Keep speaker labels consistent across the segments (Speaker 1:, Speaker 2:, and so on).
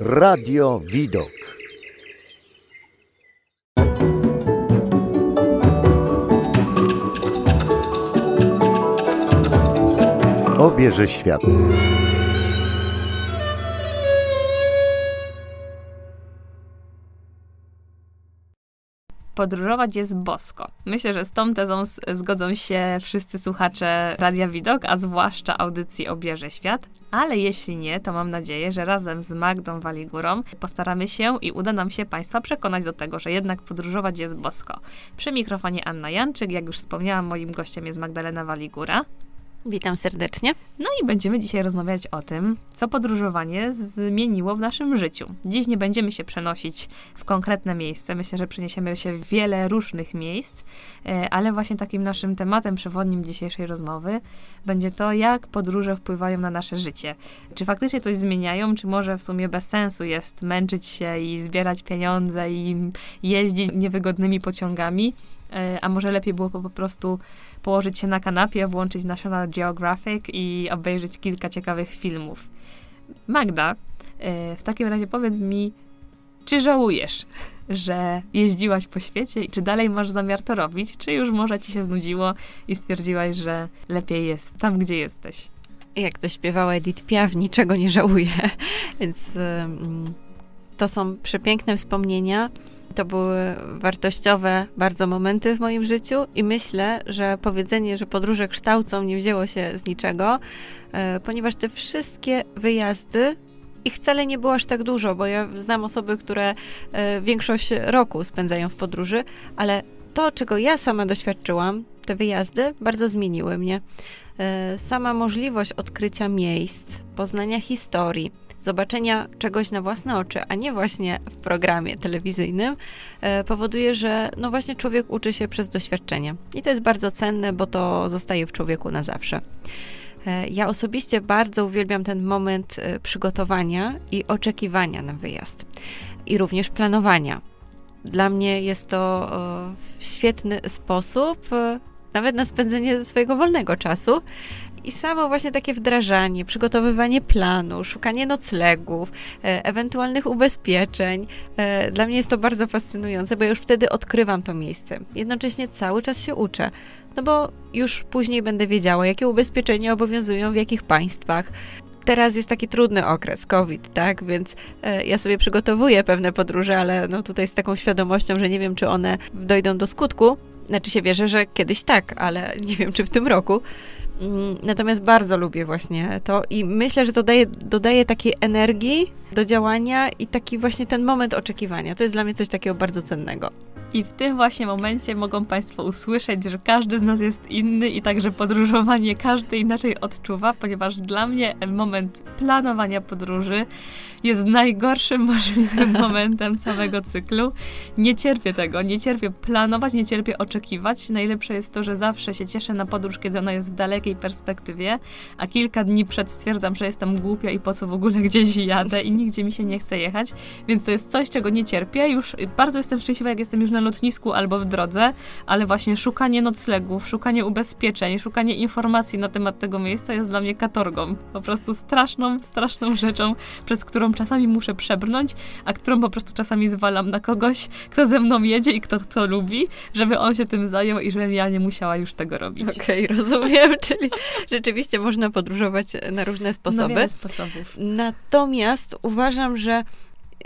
Speaker 1: Radio Widok. Obierze świat.
Speaker 2: Podróżować jest bosko. Myślę, że z tą tezą zgodzą się wszyscy słuchacze Radia Widok, a zwłaszcza audycji Obierze Świat. Ale jeśli nie, to mam nadzieję, że razem z Magdą Waligurą postaramy się i uda nam się Państwa przekonać do tego, że jednak podróżować jest bosko. Przy mikrofonie Anna Janczyk, jak już wspomniałam, moim gościem jest Magdalena Waligura.
Speaker 3: Witam serdecznie.
Speaker 2: No i będziemy dzisiaj rozmawiać o tym, co podróżowanie zmieniło w naszym życiu. Dziś nie będziemy się przenosić w konkretne miejsce. Myślę, że przeniesiemy się w wiele różnych miejsc, e, ale właśnie takim naszym tematem przewodnim dzisiejszej rozmowy będzie to, jak podróże wpływają na nasze życie. Czy faktycznie coś zmieniają, czy może w sumie bez sensu jest męczyć się i zbierać pieniądze i jeździć niewygodnymi pociągami, a może lepiej było po prostu położyć się na kanapie, włączyć National Geographic i obejrzeć kilka ciekawych filmów. Magda, e, w takim razie powiedz mi, czy żałujesz, że jeździłaś po świecie i czy dalej masz zamiar to robić, czy już może ci się znudziło i stwierdziłaś, że lepiej jest tam, gdzie jesteś?
Speaker 3: Jak to śpiewała Edith Piaf, niczego nie żałuję, więc to są przepiękne wspomnienia to były wartościowe bardzo momenty w moim życiu i myślę, że powiedzenie, że podróże kształcą nie wzięło się z niczego, e, ponieważ te wszystkie wyjazdy ich wcale nie było aż tak dużo, bo ja znam osoby, które e, większość roku spędzają w podróży, ale to, czego ja sama doświadczyłam, te wyjazdy bardzo zmieniły mnie. E, sama możliwość odkrycia miejsc, poznania historii, zobaczenia czegoś na własne oczy, a nie właśnie w programie telewizyjnym, e, powoduje, że no właśnie człowiek uczy się przez doświadczenie. I to jest bardzo cenne, bo to zostaje w człowieku na zawsze. E, ja osobiście bardzo uwielbiam ten moment e, przygotowania i oczekiwania na wyjazd. I również planowania. Dla mnie jest to świetny sposób nawet na spędzenie swojego wolnego czasu i samo właśnie takie wdrażanie, przygotowywanie planu, szukanie noclegów, e, ewentualnych ubezpieczeń. E, dla mnie jest to bardzo fascynujące, bo już wtedy odkrywam to miejsce. Jednocześnie cały czas się uczę, no bo już później będę wiedziała, jakie ubezpieczenia obowiązują w jakich państwach, teraz jest taki trudny okres, COVID, tak? Więc e, ja sobie przygotowuję pewne podróże, ale no tutaj z taką świadomością, że nie wiem, czy one dojdą do skutku. Znaczy się wierzę, że kiedyś tak, ale nie wiem, czy w tym roku. Mm, natomiast bardzo lubię właśnie to i myślę, że to daje, dodaje takiej energii do działania i taki właśnie ten moment oczekiwania. To jest dla mnie coś takiego bardzo cennego.
Speaker 2: I w tym właśnie momencie mogą Państwo usłyszeć, że każdy z nas jest inny i także podróżowanie każdy inaczej odczuwa, ponieważ dla mnie moment planowania podróży jest najgorszym możliwym momentem całego cyklu. Nie cierpię tego, nie cierpię planować, nie cierpię oczekiwać. Najlepsze jest to, że zawsze się cieszę na podróż, kiedy ona jest w dalekiej perspektywie, a kilka dni przed stwierdzam, że jestem głupia i po co w ogóle gdzieś jadę i nigdzie mi się nie chce jechać. Więc to jest coś, czego nie cierpię. Już bardzo jestem szczęśliwa, jak jestem już na lotnisku albo w drodze, ale właśnie szukanie noclegów, szukanie ubezpieczeń, szukanie informacji na temat tego miejsca jest dla mnie katorgą. Po prostu straszną, straszną rzeczą, przez którą czasami muszę przebrnąć, a którą po prostu czasami zwalam na kogoś, kto ze mną jedzie i kto to lubi, żeby on się tym zajął i żebym ja nie musiała już tego robić.
Speaker 3: Okej, okay, rozumiem, czyli rzeczywiście można podróżować na różne sposoby.
Speaker 2: Na wiele sposobów.
Speaker 3: Natomiast uważam, że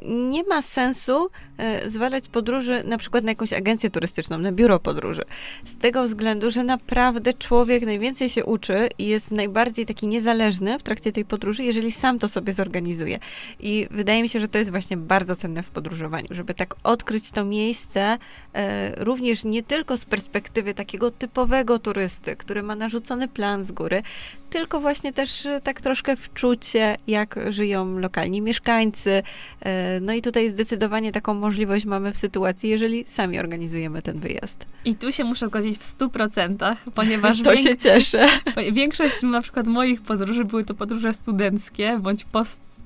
Speaker 3: nie ma sensu e, zwalać podróży na przykład na jakąś agencję turystyczną, na biuro podróży. Z tego względu, że naprawdę człowiek najwięcej się uczy i jest najbardziej taki niezależny w trakcie tej podróży, jeżeli sam to sobie zorganizuje. I wydaje mi się, że to jest właśnie bardzo cenne w podróżowaniu, żeby tak odkryć to miejsce e, również nie tylko z perspektywy takiego typowego turysty, który ma narzucony plan z góry, tylko właśnie też e, tak troszkę wczucie, jak żyją lokalni mieszkańcy. E, no i tutaj zdecydowanie taką możliwość mamy w sytuacji, jeżeli sami organizujemy ten wyjazd.
Speaker 2: I tu się muszę zgodzić w 100%, ponieważ...
Speaker 3: to się cieszę.
Speaker 2: Większość na przykład moich podróży były to podróże studenckie, bądź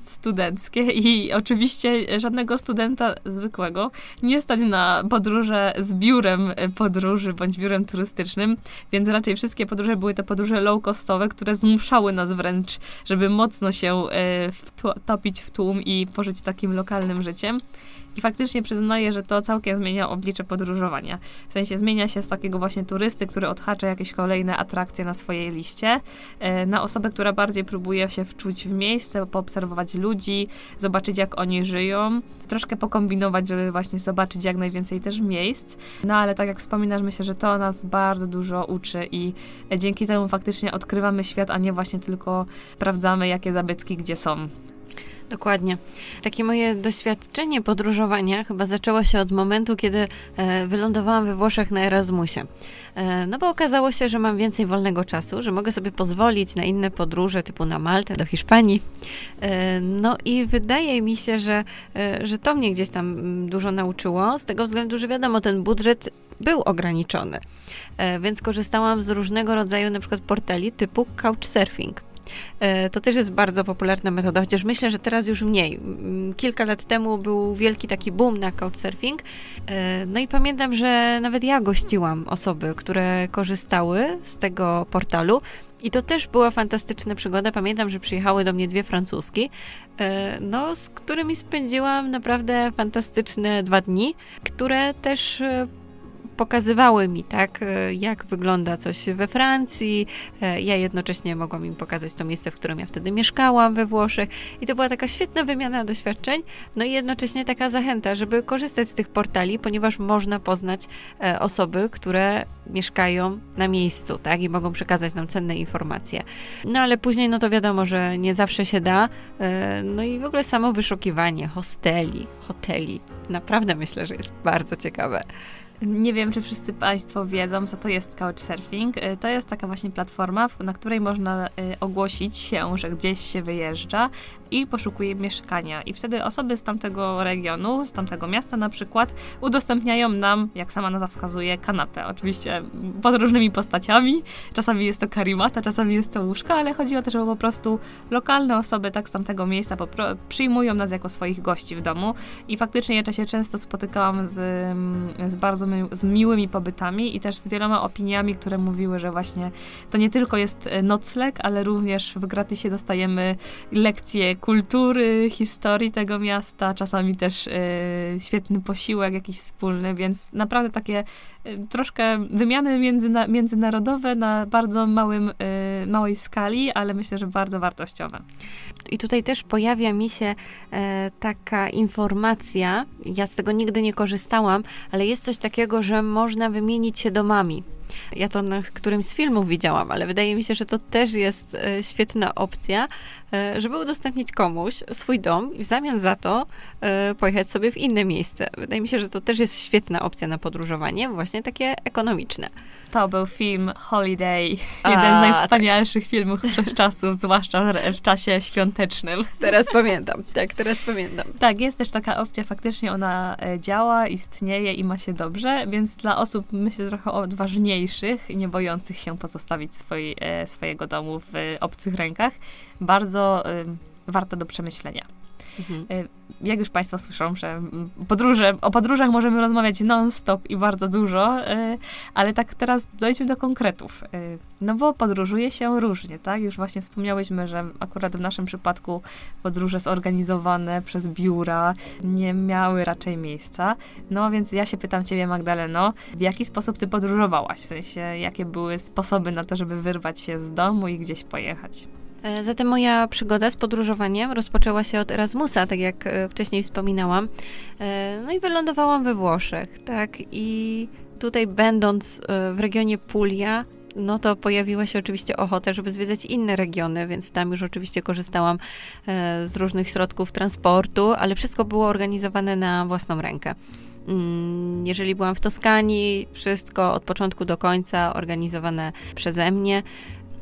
Speaker 2: poststudenckie i oczywiście żadnego studenta zwykłego nie stać na podróże z biurem podróży, bądź biurem turystycznym, więc raczej wszystkie podróże były to podróże low-costowe, które zmuszały nas wręcz, żeby mocno się e, wtopić w tłum i pożyć takim lokalnym życiem. I faktycznie przyznaję, że to całkiem zmienia oblicze podróżowania. W sensie zmienia się z takiego właśnie turysty, który odhacza jakieś kolejne atrakcje na swojej liście, e, na osobę, która bardziej próbuje się wczuć w miejsce, poobserwować ludzi, zobaczyć jak oni żyją, troszkę pokombinować, żeby właśnie zobaczyć jak najwięcej też miejsc. No ale tak jak wspominasz, myślę, że to nas bardzo dużo uczy i dzięki temu faktycznie odkrywamy świat, a nie właśnie tylko sprawdzamy, jakie zabytki gdzie są.
Speaker 3: Dokładnie. Takie moje doświadczenie podróżowania chyba zaczęło się od momentu, kiedy e, wylądowałam we Włoszech na Erasmusie. E, no bo okazało się, że mam więcej wolnego czasu, że mogę sobie pozwolić na inne podróże, typu na Maltę, do Hiszpanii. E, no i wydaje mi się, że, że to mnie gdzieś tam mm, dużo nauczyło, z tego względu, że wiadomo, ten budżet był ograniczony. Więc korzystałam z różnego rodzaju na przykład portali typu Couchsurfing. E, to też jest bardzo popularna metoda, chociaż myślę, że teraz już mniej. Kilka lat temu był wielki taki boom na couchsurfing. E, no i pamiętam, że nawet ja gościłam osoby, które korzystały z tego portalu. I to też była fantastyczna przygoda. Pamiętam, że przyjechały do mnie dwie francuski, e, no, z którymi spędziłam naprawdę fantastyczne dwa dni, które też pokazywały mi, tak, e, jak wygląda coś we Francji. E, ja jednocześnie mogłam im pokazać to miejsce, w którym ja wtedy mieszkałam we Włoszech. I to była taka świetna wymiana doświadczeń, no i jednocześnie taka zachęta, żeby korzystać z tych portali, ponieważ można poznać e, osoby, które mieszkają na miejscu, tak, i mogą przekazać nam cenne informacje. No ale później, no to wiadomo, że nie zawsze się da. No i w ogóle samo wyszukiwanie hosteli, hoteli, naprawdę myślę, że jest bardzo ciekawe.
Speaker 2: Nie wiem, czy wszyscy Państwo wiedzą, co to jest Couchsurfing. Y, to jest taka właśnie platforma, na której można y, ogłosić się, że gdzieś się wyjeżdża i poszukuje mieszkania. I wtedy osoby z tamtego regionu, z tamtego miasta na przykład, udostępniają nam, jak sama nazwa wskazuje, kanapę. Oczywiście pod różnymi postaciami. Czasami jest to karimata, czasami jest to łóżka, ale chodzi o to, że po prostu lokalne osoby tak z tamtego miejsca przyjmują nas jako swoich gości w domu. I faktycznie ja się często spotykałam z, z bardzo z miłymi pobytami i też z wieloma opiniami, które mówiły, że właśnie to nie tylko jest e, nocleg, ale również w gratisie dostajemy lekcje kultury, historii tego miasta, czasami też y, świetny posiłek jakiś wspólny, więc naprawdę takie y, troszkę wymiany międzyna międzynarodowe na bardzo małym, y, małej skali, ale myślę, że bardzo wartościowe.
Speaker 3: I tutaj też pojawia mi się e, taka informacja, ja z tego nigdy nie korzystałam, ale jest coś takiego, że można wymienić się domami. Ja to na którymś z filmów widziałam, ale wydaje mi się, że to też jest e, świetna opcja, e, żeby udostępnić komuś swój dom i w zamian za to e, pojechać sobie w inne miejsce. Wydaje mi się, że to też jest świetna opcja na podróżowanie, właśnie takie ekonomiczne.
Speaker 2: To był film Holiday, jeden A, z najwspanialszych tak. filmów czasów, zwłaszcza w czasie świątecznym.
Speaker 3: Teraz pamiętam, tak, teraz pamiętam.
Speaker 2: Tak, jest też taka opcja, faktycznie ona działa, istnieje i ma się dobrze, więc dla osób, myślę, trochę odważniejszych, mniejszych, nie bojących się pozostawić swoj, e, swojego domu w obcych rękach, bardzo y, warte do przemyślenia. Mhm. Jak już Państwo słyszą, że podróże, o podróżach możemy rozmawiać non-stop i bardzo dużo, e, ale tak teraz dojdźmy do konkretów. E, no bo podróżuje się różnie, tak? Już właśnie wspomniałyśmy, że akurat w naszym przypadku podróże zorganizowane przez biura nie miały raczej miejsca. No więc ja się pytam Ciebie, Magdaleno, w jaki sposób Ty podróżowałaś? W sensie, jakie były sposoby na to, żeby wyrwać się z domu i gdzieś pojechać?
Speaker 3: E, zatem moja przygoda z podróżowaniem rozpoczęła się od Erasmusa, tak jak e, wcześniej wspominałam. E, no i wylądowałam we Włoszech, tak? I tutaj będąc w regionie Puglia, no to pojawiła się oczywiście ochota, żeby zwiedzać inne regiony, więc tam już oczywiście korzystałam z różnych środków transportu, ale wszystko było organizowane na własną rękę. Mm, jeżeli byłam w Toskanii, wszystko od początku do końca organizowane przeze mnie.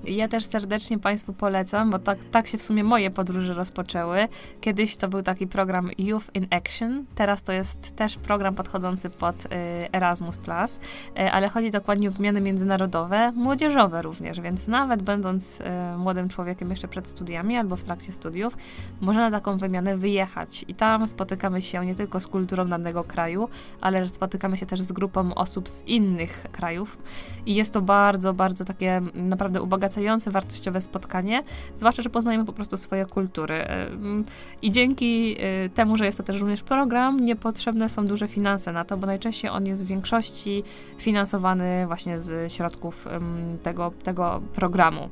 Speaker 2: Ja też serdecznie Państwu polecam, bo tak, tak się w sumie moje podróże rozpoczęły. Kiedyś to był taki program Youth in Action, teraz to jest też program podchodzący pod y, Erasmus, y, ale chodzi dokładnie o wymiany międzynarodowe, młodzieżowe również, więc nawet będąc y, młodym człowiekiem jeszcze przed studiami albo w trakcie studiów, można na taką wymianę wyjechać i tam spotykamy się nie tylko z kulturą danego kraju, ale spotykamy się też z grupą osób z innych krajów i jest to bardzo, bardzo takie naprawdę ubogacające wzbogacające, wartościowe spotkanie, zwłaszcza, że poznajemy po prostu swoje kultury. I dzięki temu, że jest to też również program, niepotrzebne są duże finanse na to, bo najczęściej on jest w większości finansowany właśnie z środków tego, tego programu.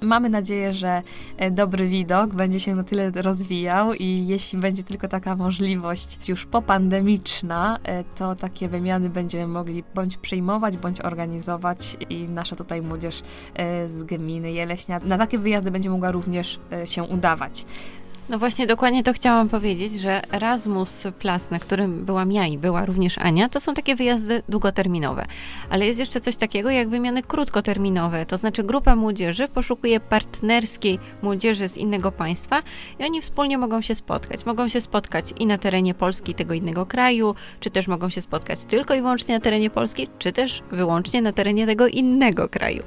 Speaker 2: Mamy nadzieję, że e, dobry widok będzie się na tyle rozwijał i jeśli będzie tylko taka możliwość już popandemiczna, e, to takie wymiany będziemy mogli bądź przyjmować, bądź organizować i nasza tutaj młodzież e, z gminy Jeleśnia na takie wyjazdy będzie mogła również się udawać.
Speaker 3: No właśnie, dokładnie to chciałam powiedzieć, że Erasmus Plus, na którym byłam ja i była również Ania, to są takie wyjazdy długoterminowe. Ale jest jeszcze coś takiego jak wymiany krótkoterminowe, to znaczy grupa młodzieży poszukuje partnerskiej młodzieży z innego państwa i oni wspólnie mogą się spotkać. Mogą się spotkać i na terenie Polski tego innego kraju, czy też mogą się spotkać tylko i wyłącznie na terenie Polski, czy też wyłącznie na terenie tego innego kraju.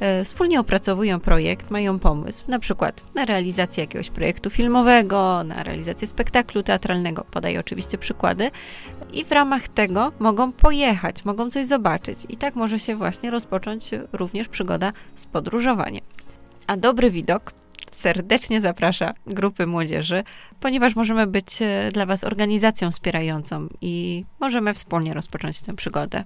Speaker 3: E, wspólnie opracowują projekt, mają pomysł, na przykład na realizację jakiegoś projektu filmowego, filmowego, na realizację spektaklu teatralnego. Podaję oczywiście przykłady. I w ramach tego mogą pojechać, mogą coś zobaczyć. I tak może się właśnie rozpocząć również przygoda z podróżowaniem. A dobry widok serdecznie zaprasza grupy młodzieży, ponieważ możemy być e, dla Was organizacją wspierającą i możemy wspólnie rozpocząć tę przygodę.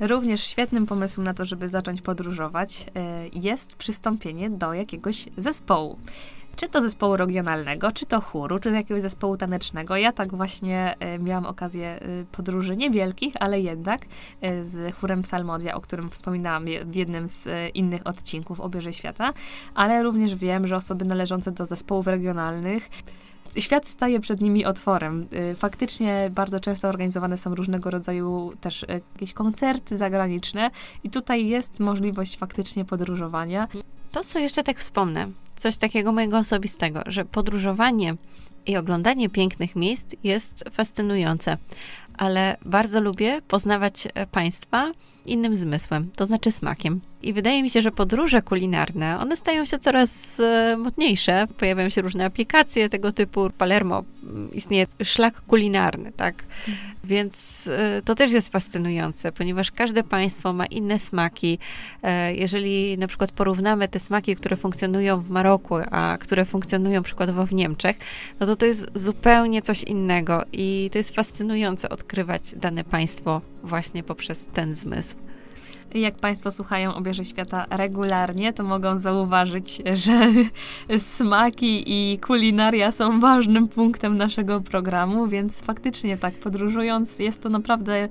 Speaker 2: Również świetnym pomysłem na to, żeby zacząć podróżować, e, jest przystąpienie do jakiegoś zespołu czy to zespołu regionalnego, czy to chóru, czy jakiegoś zespołu tanecznego. Ja tak właśnie e, miałam okazję e, podróży niewielkich, ale jednak e, z chórem Psalmodia, o którym wspominałam w jednym z innych odcinków Obierze Świata, ale również wiem, że osoby należące do zespołów regionalnych świat staje przed nimi otworem. Faktycznie bardzo często organizowane są różnego rodzaju też jakieś koncerty zagraniczne i tutaj jest możliwość faktycznie podróżowania.
Speaker 3: To, co jeszcze tak wspomnę, coś takiego mojego osobistego, że podróżowanie i oglądanie pięknych miejsc jest fascynujące, ale bardzo lubię poznawać e, państwa innym zmysłem, to znaczy smakiem. I wydaje mi się, że podróże kulinarne, one stają się coraz e, modniejsze. Pojawiają się różne aplikacje tego typu. Palermo mm, istnieje szlak kulinarny, tak? Mhm. Więc e, to też jest fascynujące, ponieważ każde państwo ma inne smaki. Jeżeli na przykład porównamy te smaki, które funkcjonują w Maroku, a które funkcjonują przykładowo w Niemczech, no to to jest zupełnie coś innego i to jest fascynujące odkrywać dane państwo właśnie poprzez ten zmysł.
Speaker 2: Jak Państwo słuchają Obierze Świata regularnie, to mogą zauważyć, że smaki i kulinaria są ważnym punktem naszego programu, więc faktycznie tak, podróżując, jest to naprawdę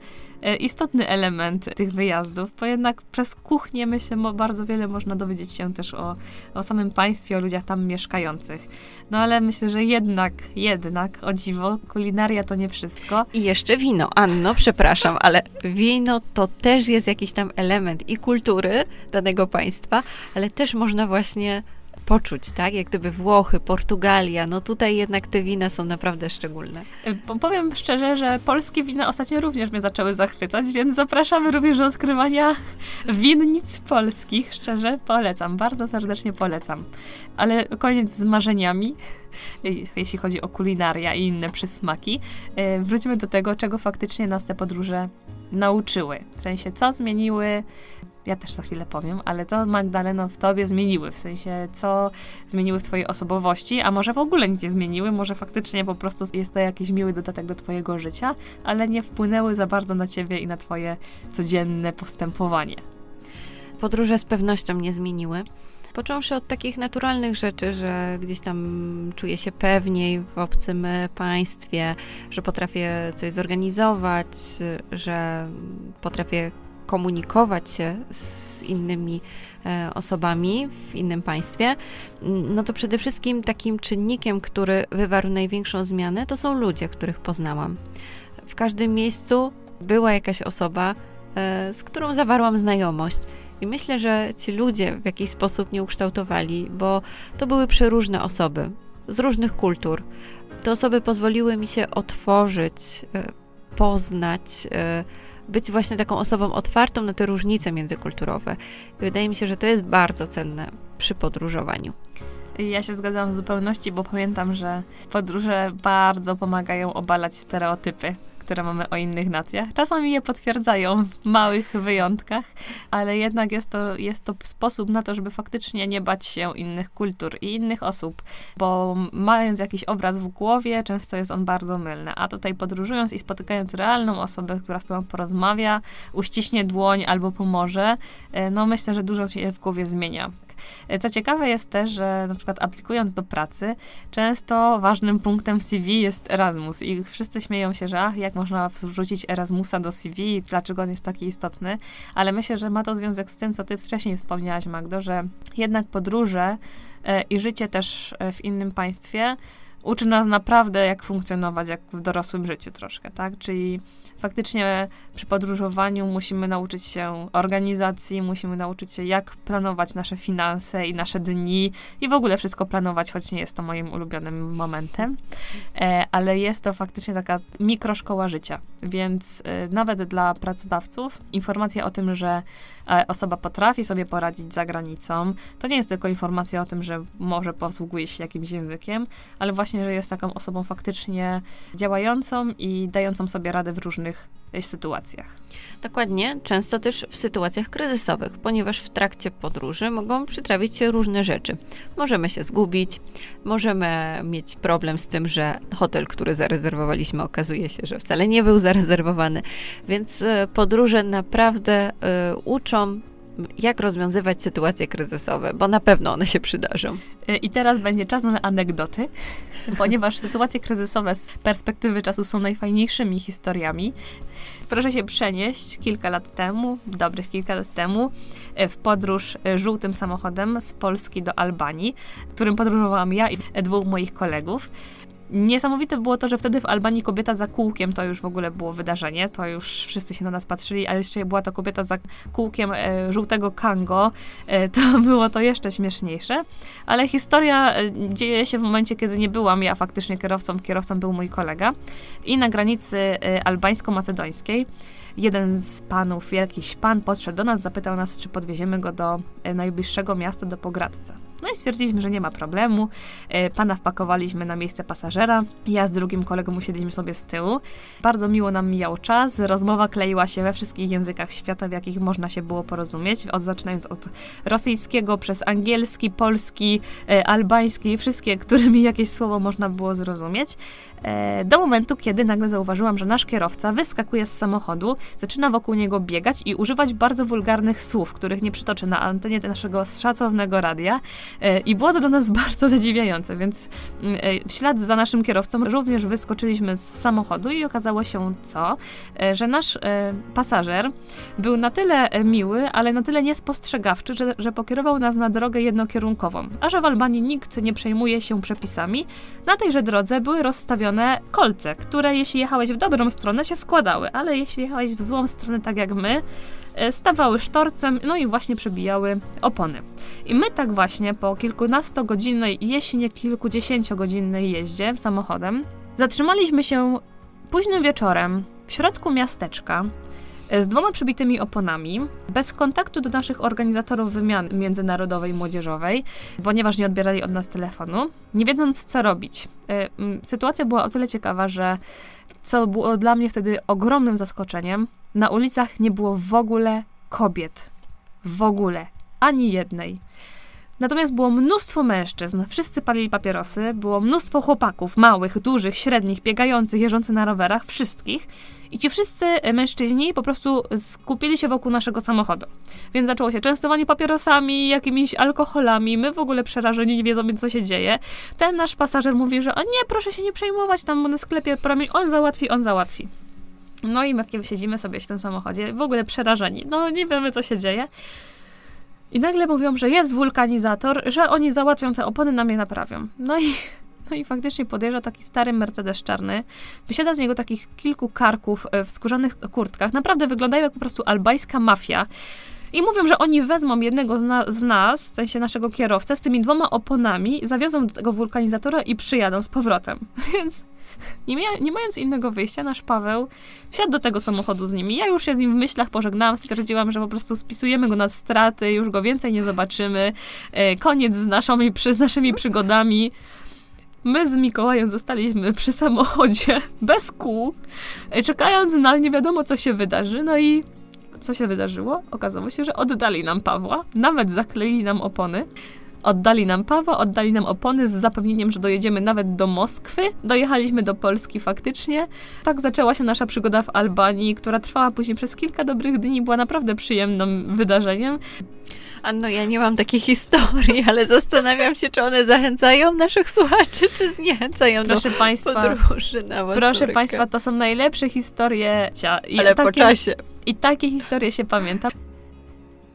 Speaker 2: istotny element tych wyjazdów, bo jednak przez kuchnię, myślę, bardzo wiele można dowiedzieć się też o, o samym państwie, o ludziach tam mieszkających. No ale myślę, że jednak, jednak, o dziwo, kulinaria to nie wszystko.
Speaker 3: I jeszcze wino. Anno, przepraszam, ale wino to też jest jakiś tam element i kultury danego państwa, ale też można właśnie poczuć, tak? Jak gdyby Włochy, Portugalia, no tutaj jednak te wina są naprawdę szczególne.
Speaker 2: Y, powiem szczerze, że polskie wina ostatnio również mnie zaczęły zachwycać, więc zapraszamy również do odkrywania winnic polskich. Szczerze polecam, bardzo serdecznie polecam. Ale koniec z marzeniami y, jeśli chodzi o kulinaria i inne przysmaki, y, wróćmy do tego, czego faktycznie nas te podróże nauczyły. W sensie, co zmieniły ja też za chwilę powiem, ale to Magdaleno w tobie zmieniły, w sensie co zmieniły w twojej osobowości, a może w ogóle nic nie zmieniły, może faktycznie po prostu jest to jakiś miły dodatek do twojego życia, ale nie wpłynęły za bardzo na ciebie i na twoje codzienne postępowanie.
Speaker 3: Podróże z pewnością nie zmieniły. Począwszy od takich naturalnych rzeczy, że gdzieś tam czuję się pewniej w obcym państwie, że potrafię coś zorganizować, że potrafię komunikować się z innymi e, osobami w innym państwie, no to przede wszystkim takim czynnikiem, który wywarł największą zmianę, to są ludzie, których poznałam. W każdym miejscu była jakaś osoba, e, z którą zawarłam znajomość. I myślę, że ci ludzie w jakiś sposób mnie ukształtowali, bo to były przeróżne osoby z różnych kultur. Te osoby pozwoliły mi się otworzyć, e, poznać, być właśnie taką osobą otwartą na te różnice międzykulturowe. I wydaje mi się, że to jest bardzo cenne przy podróżowaniu.
Speaker 2: Ja się zgadzam w zupełności, bo pamiętam, że podróże bardzo pomagają obalać stereotypy które mamy o innych nacjach. Czasami je potwierdzają w małych wyjątkach, ale jednak jest to, jest to sposób na to, żeby faktycznie nie bać się innych kultur i innych osób, bo mając jakiś obraz w głowie, często jest on bardzo mylny. A tutaj podróżując i spotykając realną osobę, która z tobą porozmawia, uściśnie dłoń albo pomoże, e, no myślę, że dużo się w głowie zmienia. Co ciekawe jest też, że na przykład aplikując do pracy, często ważnym punktem CV jest Erasmus i wszyscy śmieją się, że ach, jak można wrzucić Erasmusa do CV, dlaczego on jest taki istotny, ale myślę, że ma to związek z tym, co ty wcześniej wspomniałaś, Magdo, że jednak podróże e, i życie też e, w innym państwie uczy nas naprawdę, jak funkcjonować jak w dorosłym życiu troszkę, tak? Czyli faktycznie przy podróżowaniu musimy nauczyć się organizacji, musimy nauczyć się, jak planować nasze finanse i nasze dni i w ogóle wszystko planować, choć nie jest to moim ulubionym momentem, e, ale jest to faktycznie taka mikroszkoła życia, więc e, nawet dla pracodawców informacja o tym, że osoba potrafi sobie poradzić za granicą, to nie jest tylko informacja o tym, że może posługuje się jakimś językiem, ale właśnie, że jest taką osobą faktycznie działającą i dającą sobie radę w różnych sytuacjach.
Speaker 3: Dokładnie, często też w sytuacjach kryzysowych, ponieważ w trakcie podróży mogą przytrafić się różne rzeczy. Możemy się zgubić, możemy mieć problem z tym, że hotel, który zarezerwowaliśmy, okazuje się, że wcale nie był zarezerwowany, więc e, podróże naprawdę y, uczą jak rozwiązywać sytuacje kryzysowe, bo na pewno one się przydarzą.
Speaker 2: E, I teraz będzie czas na anegdoty, ponieważ sytuacje kryzysowe z perspektywy czasu są najfajniejszymi historiami. Proszę się przenieść kilka lat temu, dobrych kilka lat temu, e, w podróż e, żółtym samochodem z Polski do Albanii, którym podróżowałam ja i dwóch moich kolegów. Niesamowite było to, że wtedy w Albanii kobieta za kółkiem to już w ogóle było wydarzenie, to już wszyscy się na nas patrzyli, a jeszcze była to kobieta za kółkiem e, żółtego kango, e, to było to jeszcze śmieszniejsze. Ale historia e, dzieje się w momencie, kiedy nie byłam ja faktycznie kierowcą, kierowcą był mój kolega i na granicy e, albańsko-macedońskiej jeden z panów, jakiś pan podszedł do nas, zapytał nas, czy podwieziemy go do e, najbliższego miasta, do Pogradca. No i stwierdziliśmy, że nie ma problemu. E, pana wpakowaliśmy na miejsce pasażera. Ja z drugim kolegą usiedliśmy sobie z tyłu. Bardzo miło nam mijał czas. Rozmowa kleiła się we wszystkich językach świata, w jakich można się było porozumieć. Od, zaczynając od rosyjskiego, przez angielski, polski, e, albański, wszystkie, którymi jakieś słowo można było zrozumieć. Do momentu, kiedy nagle zauważyłam, że nasz kierowca wyskakuje z samochodu, zaczyna wokół niego biegać i używać bardzo wulgarnych słów, których nie przytoczę na antenie naszego szacownego radia. E, I było to dla nas bardzo zadziwiające, więc mm, e, w ślad za naszym kierowcą również wyskoczyliśmy z samochodu i okazało się co, że nasz pasażer był na tyle miły, ale na tyle niespostrzegawczy, że, że pokierował nas na drogę jednokierunkową. A że w Albanii nikt nie przejmuje się przepisami, na tejże drodze były rozstawione kolce, które jeśli jechałeś w dobrą stronę się składały, ale jeśli jechałeś w złą stronę, tak jak my, e, stawały sztorcem, no i właśnie przebijały opony. I my tak właśnie po kilkunastogodzinnej, jeśli nie kilkudziesięciogodzinnej jeździe samochodem, zatrzymaliśmy się późnym wieczorem w środku miasteczka, z dwoma przybitymi oponami, bez kontaktu do naszych organizatorów wymiany międzynarodowej młodzieżowej, ponieważ nie odbierali od nas telefonu, nie wiedząc co robić. E, sytuacja była o tyle ciekawa, że co było dla mnie wtedy ogromnym zaskoczeniem, na ulicach nie było w ogóle kobiet. W ogóle. Ani jednej. Natomiast było mnóstwo mężczyzn, wszyscy palili papierosy, było mnóstwo chłopaków, małych, dużych, średnich, biegających, jeżdżących na rowerach, wszystkich. I ci wszyscy mężczyźni po prostu skupili się wokół naszego samochodu. Więc zaczęło się częstowanie papierosami, jakimiś alkoholami, my w ogóle przerażeni, nie wiedzą, co się dzieje. Ten nasz pasażer mówi, że o nie, proszę się nie przejmować, tam na sklepie promień, on załatwi, on załatwi. No i my siedzimy sobie w tym samochodzie, w ogóle przerażeni, no nie wiemy, co się dzieje. I nagle mówią, że jest wulkanizator, że oni załatwią te opony, nam je naprawią. No i, no i faktycznie podjeżdża taki stary Mercedes czarny. Wysiada z niego takich kilku karków e, w skórzanych kurtkach. Naprawdę wyglądają jak po prostu albańska mafia. I mówią, że oni wezmą jednego z, na, z nas, w sensie naszego kierowcę, z tymi dwoma oponami, zawiozą do tego wulkanizatora i przyjadą z powrotem. Więc nie, mia- nie mając innego wyjścia, nasz Paweł wsiadł do tego samochodu z nimi. Ja już się z nim w myślach pożegnałam, stwierdziłam, że po prostu spisujemy go na straty, już go więcej nie zobaczymy. E, koniec z, naszą, z naszymi przygodami. My z Mikołajem zostaliśmy przy samochodzie, bez kół, e, czekając na nie wiadomo, co się wydarzy. No i co się wydarzyło? Okazało się, że oddali nam Pawła, nawet zakleili nam opony. Oddali nam Pawła, oddali nam opony z zapewnieniem, że dojedziemy nawet do Moskwy. Dojechaliśmy do Polski faktycznie. Tak zaczęła się nasza przygoda w Albanii, która trwała później przez kilka dobrych dni, była naprawdę przyjemnym wydarzeniem.
Speaker 3: Anno, ja nie mam takiej historii, ale zastanawiam się, czy one zachęcają naszych słuchaczy, czy zniechęcają
Speaker 2: Proszę
Speaker 3: do
Speaker 2: Państwa,
Speaker 3: podróży na
Speaker 2: proszę. Państwa, to są najlepsze historie. I
Speaker 3: ale po
Speaker 2: takie,
Speaker 3: czasie.
Speaker 2: I takie historie się pamięta.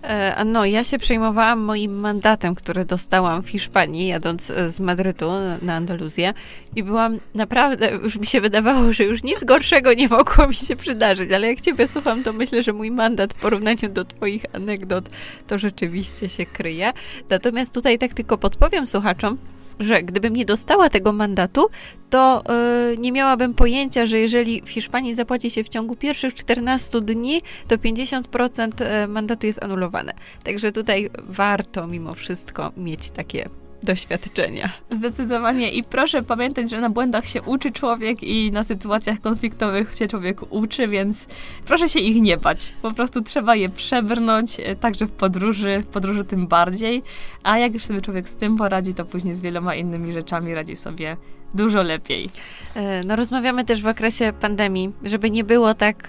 Speaker 3: E, Anno, ja się przejmowałam moim mandatem, który dostałam w Hiszpanii, jadąc e, z Madrytu na Andaluzję i byłam naprawdę, już mi się wydawało, że już nic gorszego nie mogło mi się przydarzyć, ale jak ciebie słucham, to myślę, że mój mandat w porównaniu do twoich anegdot to rzeczywiście się kryje. Natomiast tutaj tak tylko podpowiem słuchaczom, że gdybym nie dostała tego mandatu, to y, nie miałabym pojęcia, że jeżeli w Hiszpanii zapłaci się w ciągu pierwszych 14 dni, to 50% e, mandatu jest anulowane. Także tutaj warto mimo wszystko mieć takie doświadczenia.
Speaker 2: Zdecydowanie. I proszę pamiętać, że na błędach się uczy człowiek i na sytuacjach konfliktowych się człowiek uczy, więc proszę się ich nie bać. Po prostu trzeba je przebrnąć, e, także w podróży, w podróży tym bardziej. A jak już sobie człowiek z tym poradzi, to później z wieloma innymi rzeczami radzi sobie dużo lepiej.
Speaker 3: E, No, rozmawiamy też w okresie pandemii, żeby nie było tak,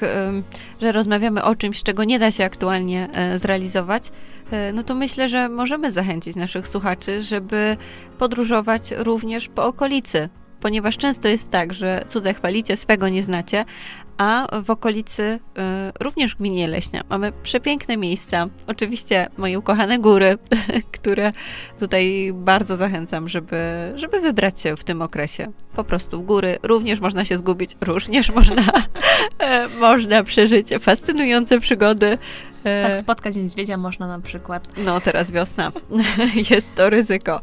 Speaker 3: że rozmawiamy o czymś, czego nie da się aktualnie e, zrealizować. E, No to myślę, że możemy zachęcić naszych słuchaczy, żeby podróżować również po okolicy. Ponieważ często jest tak, że cudze chwalicie, swego nie znacie, a w okolicy e, również w gminie Leśnia mamy przepiękne miejsca. Oczywiście moje ukochane góry, które tutaj bardzo zachęcam, żeby, żeby wybrać się w tym okresie. Po prostu w góry również można się zgubić, również można, e, można przeżyć fascynujące przygody. E,
Speaker 2: Tak, spotkać niedźwiedzia można na przykład.
Speaker 3: no, teraz wiosna. Jest to ryzyko.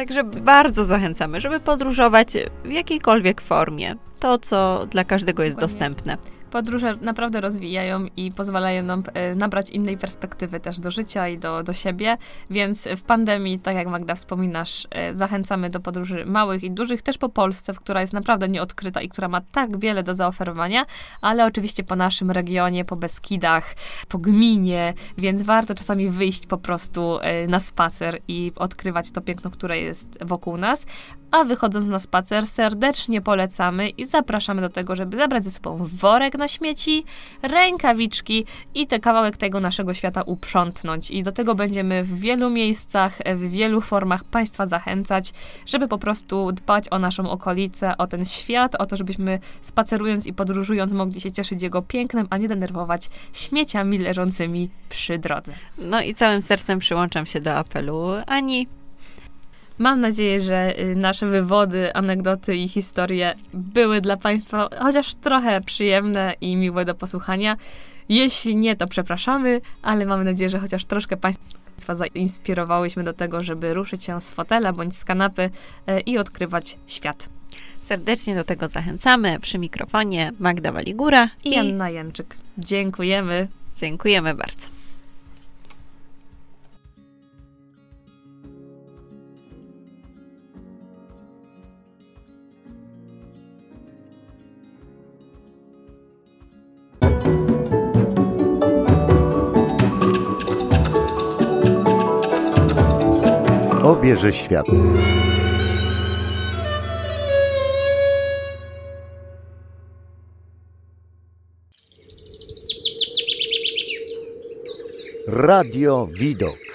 Speaker 3: Także bardzo zachęcamy, żeby podróżować w jakiejkolwiek formie. To, co dla każdego jest dostępne.
Speaker 2: Podróże naprawdę rozwijają i pozwalają nam e, nabrać innej perspektywy też do życia i do, do siebie, więc w pandemii, tak jak Magda wspominasz, e, zachęcamy do podróży małych i dużych, też po Polsce, która jest naprawdę nieodkryta i która ma tak wiele do zaoferowania, ale oczywiście po naszym regionie, po Beskidach, po gminie, więc warto czasami wyjść po prostu e, na spacer i odkrywać to piękno, które jest wokół nas. A wychodząc na spacer, serdecznie polecamy i zapraszamy do tego, żeby zabrać ze sobą worek na śmieci, rękawiczki i ten kawałek tego naszego świata uprzątnąć. I do tego będziemy w wielu miejscach, w wielu formach Państwa zachęcać, żeby po prostu dbać o naszą okolicę, o ten świat, o to, żebyśmy spacerując i podróżując mogli się cieszyć jego pięknem, a nie denerwować śmieciami leżącymi przy drodze.
Speaker 3: No i całym sercem przyłączam się do apelu Ani.
Speaker 2: Mam nadzieję, że y, nasze wywody, anegdoty i historie były dla Państwa chociaż trochę przyjemne i miłe do posłuchania. Jeśli nie, to przepraszamy, ale mamy nadzieję, że chociaż troszkę Państwa zainspirowałyśmy do tego, żeby ruszyć się z fotela bądź z kanapy y, i odkrywać świat.
Speaker 3: Serdecznie do tego zachęcamy. Przy mikrofonie Magda Waligura
Speaker 2: I Anna Jęczyk. Dziękujemy.
Speaker 3: dziękujemy bardzo.
Speaker 1: Obierze świat. Radio Widok.